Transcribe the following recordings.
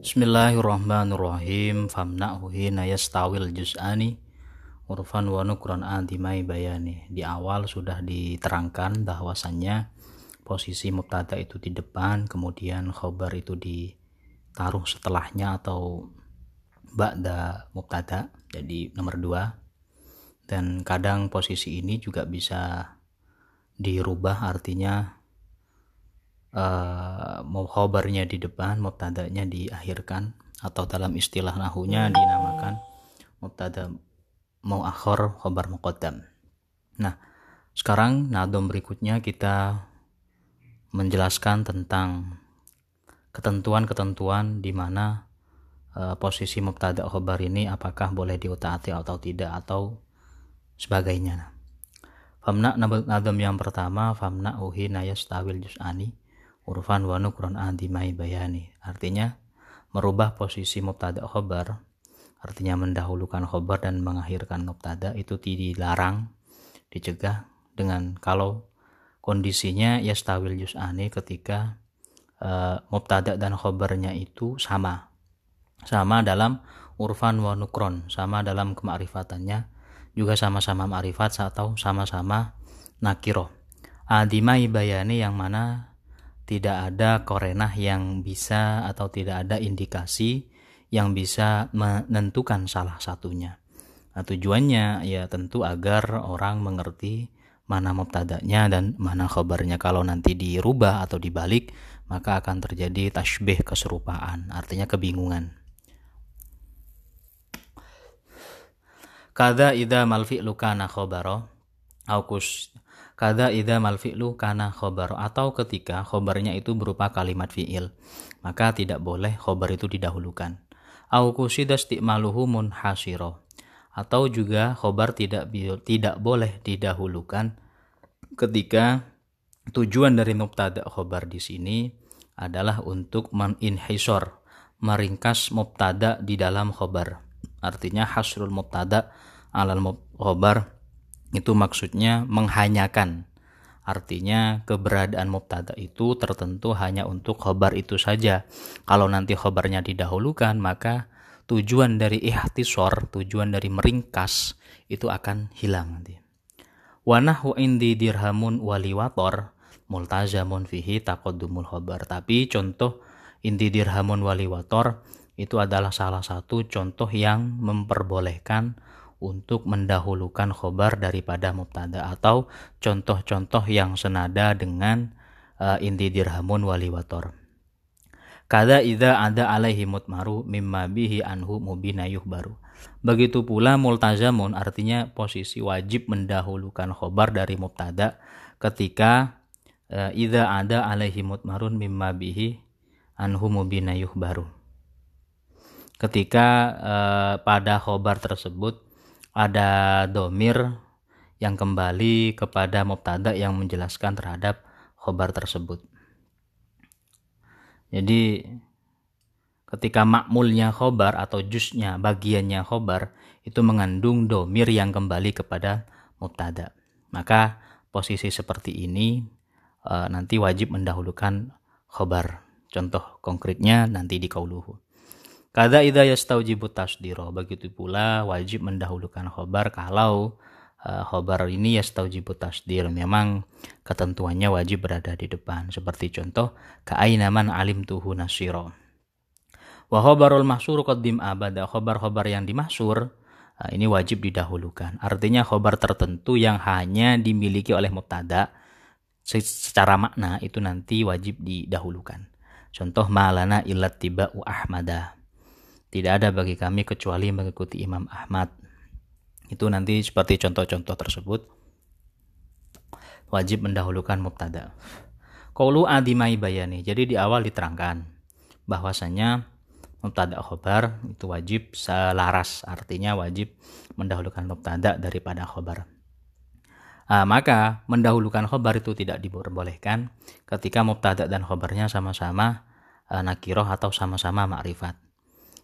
Bismillahirrahmanirrahim. Famna'hu hina yastawil juz'ani urfan wa nukron adimai bayani. Di awal sudah diterangkan bahwasannya posisi mubtada itu di depan, kemudian khobar itu ditaruh setelahnya atau ba'da mubtada. Jadi nomor dua. Dan kadang posisi ini juga bisa dirubah artinya uh, khobarnya di depan mubtadanya diakhirkan atau dalam istilah nahunya dinamakan mubtada mau akhor khobar muqaddam nah sekarang nadom berikutnya kita menjelaskan tentang ketentuan-ketentuan di mana uh, posisi mubtada khobar ini apakah boleh diutaati atau tidak atau sebagainya. Famna nadom yang pertama famna uhi nayastawil jus'ani urfan wa nukron adimai bayani. Artinya merubah posisi mubtada khobar, artinya mendahulukan khobar dan mengakhirkan mubtada itu dilarang, dicegah dengan kalau kondisinya yastawil yus'ani ketika uh, mubtada dan khobarnya itu sama. Sama dalam urfan wa nukron, sama dalam kemakrifatannya, juga sama-sama ma'rifat atau sama-sama nakiroh. Adimai bayani yang mana tidak ada korenah yang bisa atau tidak ada indikasi yang bisa menentukan salah satunya. Nah, tujuannya ya tentu agar orang mengerti mana mubtadanya dan mana khabarnya. Kalau nanti dirubah atau dibalik, maka akan terjadi tasbih keserupaan, artinya kebingungan. Kada ida malfi lukana khobaro, aukus kada ida mal fi'lu kana khobar atau ketika khobarnya itu berupa kalimat fi'il maka tidak boleh khobar itu didahulukan. Au kusida istimaluhu munhasiro atau juga khobar tidak tidak boleh didahulukan ketika tujuan dari mubtada khobar di sini adalah untuk meninhisor meringkas mubtada di dalam khobar. Artinya hasrul mubtada alal khobar itu maksudnya menghanyakan. Artinya keberadaan mubtada itu tertentu hanya untuk khobar itu saja. Kalau nanti khobarnya didahulukan maka tujuan dari ihtisor, tujuan dari meringkas itu akan hilang nanti. Wanahu indi dirhamun waliwator multazamun fihi takodumul khobar. Tapi contoh indi dirhamun waliwator itu adalah salah satu contoh yang memperbolehkan untuk mendahulukan khobar daripada mubtada atau contoh-contoh yang senada dengan uh, inti dirhamun waliwator. Kada idza ada alaihi mutmaru mimma bihi anhu mubinayuh baru. Begitu pula multazamun artinya posisi wajib mendahulukan khobar dari mubtada ketika uh, idza ada alaihi mutmarun mimma bihi anhu mubinayuh baru. Ketika uh, pada khobar tersebut ada domir yang kembali kepada mubtada yang menjelaskan terhadap khobar tersebut. Jadi ketika makmulnya khobar atau jusnya bagiannya khobar itu mengandung domir yang kembali kepada mubtada. Maka posisi seperti ini e, nanti wajib mendahulukan khobar. Contoh konkretnya nanti di kauluhu. Kada idza yastaujibu tasdiro. Begitu pula wajib mendahulukan khobar kalau uh, khobar ini yastaujibu tasdir. Memang ketentuannya wajib berada di depan. Seperti contoh ka'ainaman alim tuhu nasiro. Wa khobarul mahsur qadim abada. Khobar-khobar yang dimaksur uh, ini wajib didahulukan. Artinya khobar tertentu yang hanya dimiliki oleh mubtada secara makna itu nanti wajib didahulukan. Contoh malana ilat tiba u ahmada tidak ada bagi kami kecuali mengikuti Imam Ahmad. Itu nanti seperti contoh-contoh tersebut wajib mendahulukan mubtada. Qaulu adimai bayani. Jadi di awal diterangkan bahwasanya mubtada khobar itu wajib selaras, artinya wajib mendahulukan mubtada daripada khobar. Nah, maka mendahulukan khobar itu tidak diperbolehkan ketika mubtada dan khobarnya sama-sama uh, nakiroh atau sama-sama makrifat.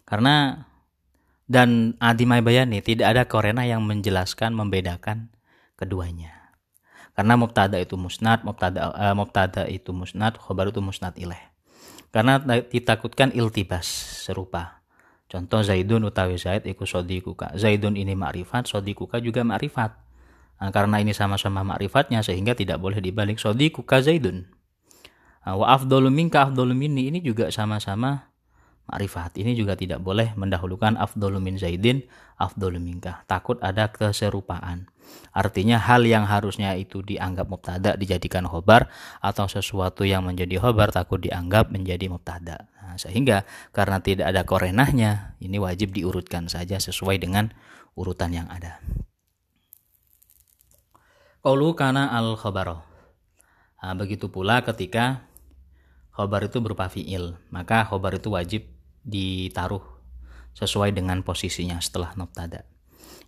Karena dan Adimai Bayani tidak ada korena yang menjelaskan membedakan keduanya. Karena mubtada itu musnad, mubtada uh, mubtada itu musnad, khobar itu musnad ilaih. karena ditakutkan iltibas serupa contoh Zaidun utawi Zaid iku sodikuka Zaidun ini ma'rifat sodikuka juga ma'rifat nah, karena ini sama-sama ma'rifatnya sehingga tidak boleh dibalik sodikuka Zaidun nah, wa afdolu minka afdolu ini juga sama-sama ma'rifat ini juga tidak boleh mendahulukan afdolu min zaidin afdolu minka takut ada keserupaan. Artinya hal yang harusnya itu dianggap mubtada dijadikan khobar atau sesuatu yang menjadi khobar takut dianggap menjadi mubtada. Nah, sehingga karena tidak ada korenahnya ini wajib diurutkan saja sesuai dengan urutan yang ada. Qaulu kana al khabaro nah, begitu pula ketika khobar itu berupa fiil maka khobar itu wajib ditaruh sesuai dengan posisinya setelah mubtada.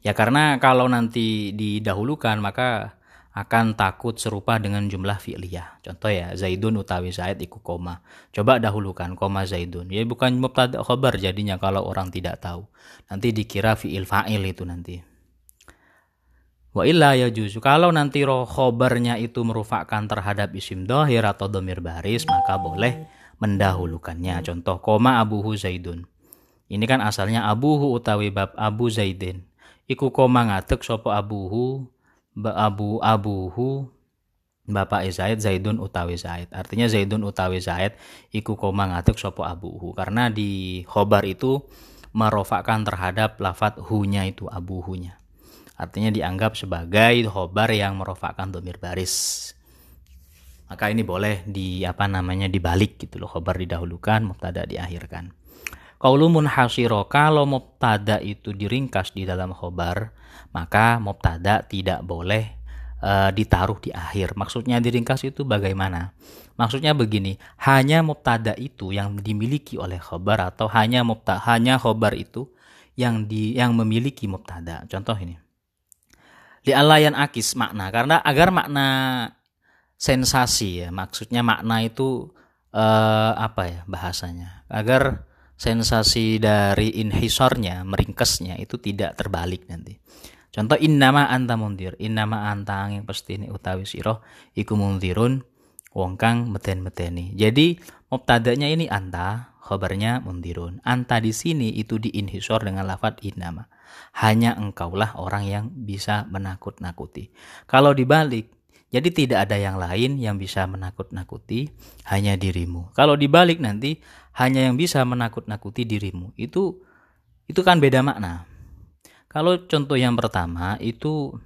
Ya karena kalau nanti didahulukan maka akan takut serupa dengan jumlah fi'liyah. Contoh ya, Zaidun utawi Zaid iku koma. Coba dahulukan koma Zaidun. Ya bukan mubtada khobar jadinya kalau orang tidak tahu. Nanti dikira fi'il fa'il itu nanti. Wa illa ya juzu. Kalau nanti roh khobarnya itu merupakan terhadap isim dohir atau domir baris, maka boleh mendahulukannya. Contoh koma abuhu zaidun. Ini kan asalnya abuhu utawi bab abu zaidin. Iku koma ngatek sopo abuhu abu abuhu Bapak Zaid Zaidun utawi Zaid. Artinya Zaidun utawi Zaid iku koma ngatek sopo abuhu. Karena di khobar itu merofakkan terhadap lafat hunya itu abuhunya. Artinya dianggap sebagai khobar yang merofakkan domir baris maka ini boleh di apa namanya dibalik gitu loh. Khobar didahulukan mubtada diakhirkan. Qaulu munhasiro kalau mubtada itu diringkas di dalam khobar maka mubtada tidak boleh e, ditaruh di akhir. Maksudnya diringkas itu bagaimana? Maksudnya begini hanya mubtada itu yang dimiliki oleh khobar atau hanya mubtada hanya khobar itu yang di yang memiliki mubtada? Contoh ini. Li alayan akis makna. Karena agar makna sensasi ya. Maksudnya makna itu eh, apa ya bahasanya? Agar sensasi dari inhisornya meringkesnya itu tidak terbalik nanti. Contoh innama anta mundir. Innama anta angin pasti ini utawi siroh iku mundirun wong kang meten-meteni. Jadi mubtadanya ini anta khabarnya mundirun. Anta di sini itu diinhisor dengan lafat innama. Hanya engkaulah orang yang bisa menakut-nakuti. Kalau dibalik jadi tidak ada yang lain yang bisa menakut-nakuti hanya dirimu. Kalau dibalik nanti hanya yang bisa menakut-nakuti dirimu. Itu itu kan beda makna. Kalau contoh yang pertama itu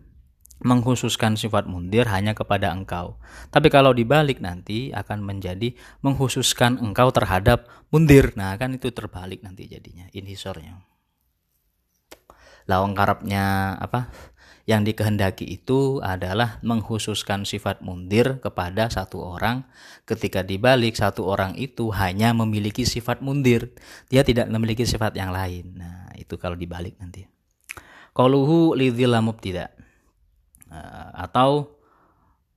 menghususkan sifat mundir hanya kepada engkau. Tapi kalau dibalik nanti akan menjadi menghususkan engkau terhadap mundir. Nah, kan itu terbalik nanti jadinya inhisornya. Lawang karapnya apa? Yang dikehendaki itu adalah menghususkan sifat mundir kepada satu orang. Ketika dibalik satu orang itu hanya memiliki sifat mundir. Dia tidak memiliki sifat yang lain. Nah itu kalau dibalik nanti. Qauluhu lidzilla tidak uh, atau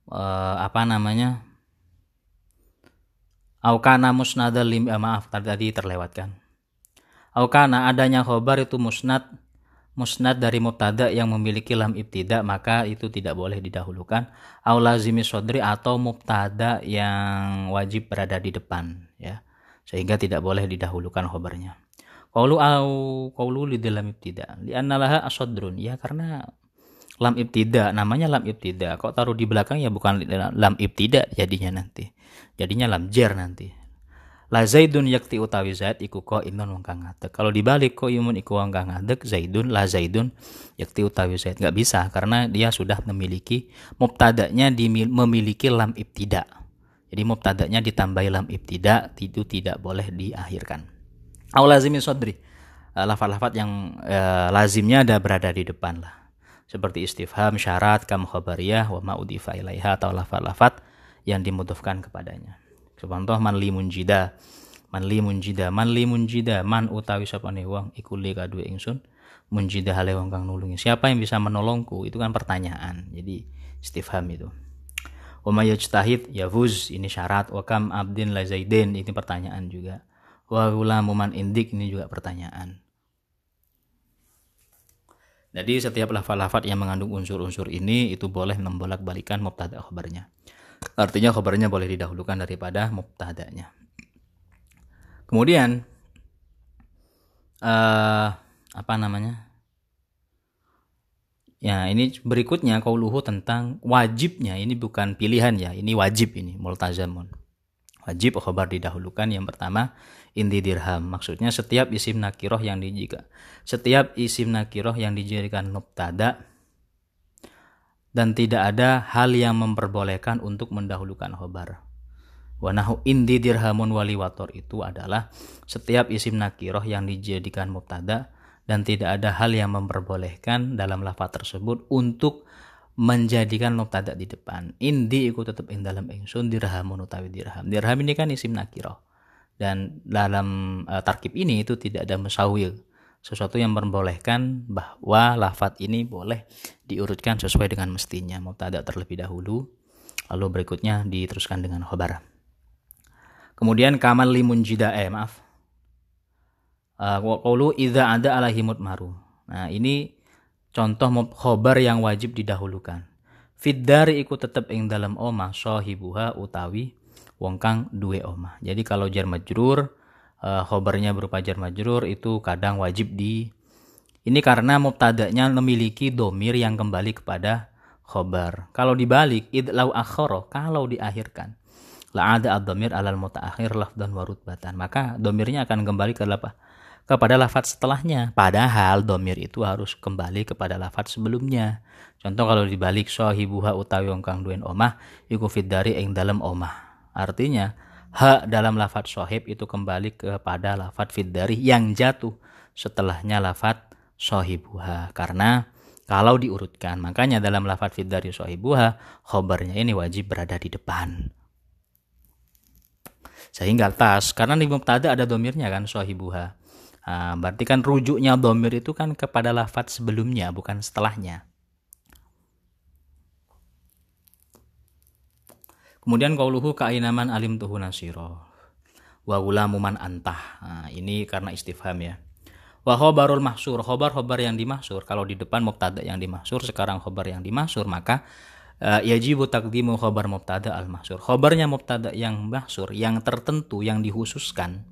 uh, apa namanya? Aukana musnadal lim eh, maaf tadi terlewatkan. Aukana adanya khobar itu musnad musnad dari mubtada yang memiliki lam ibtida maka itu tidak boleh didahulukan. Au lazimi sodri atau mubtada yang wajib berada di depan ya. Sehingga tidak boleh didahulukan khobarnya. Qaulu au qaulu li dalam ibtida. Li annalaha asodrun. Ya karena lam ibtida namanya lam ibtida. Kok taruh di belakang ya bukan lam ibtida jadinya nanti. Jadinya lam jer nanti La Zaidun yakti utawi Zaid iku ko imun wong kang ngadeg. Kalau dibalik ko imun iku wong kang ngadeg Zaidun la Zaidun yakti utawi Zaid nggak bisa karena dia sudah memiliki mubtadanya memiliki lam ibtida. Jadi mubtadanya ditambahi lam ibtida itu tidak boleh diakhirkan. Au lazimi sodri. Eh, lafat-lafat yang eh, lazimnya ada berada di depan lah. Seperti istifham, syarat, kam khabariyah, wa ma'udifa ilaiha atau lafat-lafat yang dimudufkan kepadanya. Contoh man li munjida. Man li munjida, man li munjida, man utawi sapane wong iku li kadue ingsun munjida hale wong kang nulungi. Siapa yang bisa menolongku? Itu kan pertanyaan. Jadi istifham itu. Wa may yajtahid yafuz ini syarat wa kam abdin la zaidin ini pertanyaan juga. Wa gulamu man indik ini juga pertanyaan. Jadi setiap lafal-lafal yang mengandung unsur-unsur ini itu boleh membolak-balikan mubtada khabarnya. Artinya khabarnya boleh didahulukan daripada mubtadanya. Kemudian uh, apa namanya? Ya, ini berikutnya kauluhu tentang wajibnya. Ini bukan pilihan ya, ini wajib ini multazamun. Wajib khobar didahulukan yang pertama inti dirham. Maksudnya setiap isim nakiroh yang dijika setiap isim nakiroh yang dijadikan mubtada dan tidak ada hal yang memperbolehkan untuk mendahulukan khobar. Wanahu indi dirhamun wali wator itu adalah setiap isim nakiroh yang dijadikan mubtada dan tidak ada hal yang memperbolehkan dalam lafaz tersebut untuk menjadikan mubtada di depan. Indi ikut tetap ing dalam ingsun dirhamun utawi dirham. Dirham ini kan isim nakiroh dan dalam uh, tarkib ini itu tidak ada musawil sesuatu yang memperbolehkan bahwa lafaz ini boleh diurutkan sesuai dengan mestinya mubtada terlebih dahulu lalu berikutnya diteruskan dengan khobar. Kemudian kamal limun jida eh maaf. Uh, idza ada alahimut maru. Nah, ini contoh khobar yang wajib didahulukan. Fiddari ikut tetap ing dalam oma sohibuha utawi wong kang duwe oma. Jadi kalau jar majrur uh, khobarnya berupa jar majrur itu kadang wajib di ini karena mubtada'nya memiliki domir yang kembali kepada khobar. Kalau dibalik idlau akhoro kalau diakhirkan la ada ad-dhamir alal mutaakhir lafdan wa rutbatan. Maka domirnya akan kembali ke apa? kepada lafat setelahnya. Padahal domir itu harus kembali kepada lafat sebelumnya. Contoh kalau dibalik sohibuha utawi kang duen omah, iku dari ing dalam omah. Artinya, ha dalam lafat sohib itu kembali kepada lafat dari yang jatuh setelahnya lafat sohibuha. Karena kalau diurutkan, makanya dalam lafat dari sohibuha, khobarnya ini wajib berada di depan. Sehingga tas karena di mubtada ada domirnya kan sohibuha. Nah, berarti kan rujuknya domir itu kan kepada lafat sebelumnya bukan setelahnya kemudian kauluhu kainaman alim tuhu nasiro. Wa muman antah. Nah, ini karena istifham ya. Wa khobarul mahsur khobar khobar yang dimaksur kalau di depan mubtada yang dimaksur sekarang khobar yang dimaksur maka uh, yajibu takdimu khobar mubtada al mahsur. Khobarnya mubtada yang mahsur yang tertentu yang dihususkan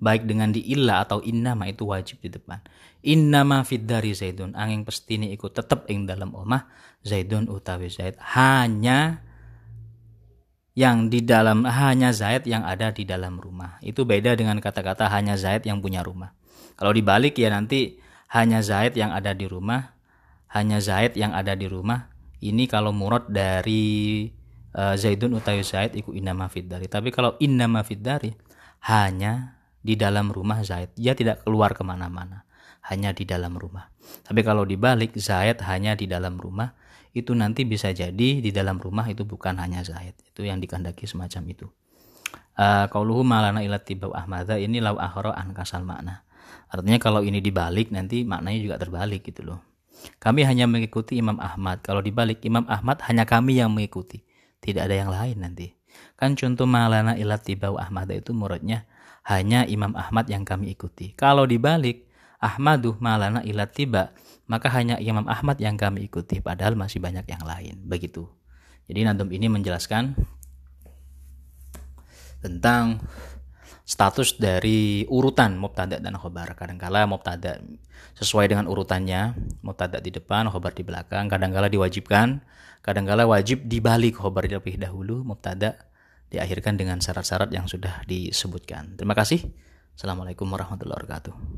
baik dengan di illa atau innama itu wajib di depan. Innama fid dari Zaidun. Angin pestini ikut tetap ing dalam omah Zaidun utawi Zaid. Hanya yang di dalam hanya Zaid yang ada di dalam rumah. Itu beda dengan kata-kata hanya Zaid yang punya rumah. Kalau dibalik ya nanti hanya Zaid yang ada di rumah, hanya Zaid yang ada di rumah, ini kalau murad dari uh, Zaidun utawi Zaid iku innama fiddari. Tapi kalau innama fiddari hanya di dalam rumah Zaid. Dia tidak keluar ke mana-mana. Hanya di dalam rumah. Tapi kalau dibalik Zaid hanya di dalam rumah. Itu nanti bisa jadi di dalam rumah itu bukan hanya Zaid. Itu yang dikandaki semacam itu. Uh, Kauluhu malana ilat tibau ahmada ini lau akhara an kasal makna. Artinya kalau ini dibalik nanti maknanya juga terbalik gitu loh. Kami hanya mengikuti Imam Ahmad. Kalau dibalik Imam Ahmad hanya kami yang mengikuti. Tidak ada yang lain nanti. Kan contoh malana ilat tibau Ahmad itu muridnya hanya Imam Ahmad yang kami ikuti. Kalau dibalik Ahmadu malana ilat tiba maka hanya Imam Ahmad yang kami ikuti padahal masih banyak yang lain. Begitu. Jadi nadum ini menjelaskan tentang status dari urutan mubtada dan khobar. Kadangkala mubtada sesuai dengan urutannya, mubtada di depan, khobar di belakang. Kadangkala diwajibkan, kadangkala wajib dibalik khobar lebih dahulu, mubtada diakhirkan dengan syarat-syarat yang sudah disebutkan. Terima kasih. Assalamualaikum warahmatullahi wabarakatuh.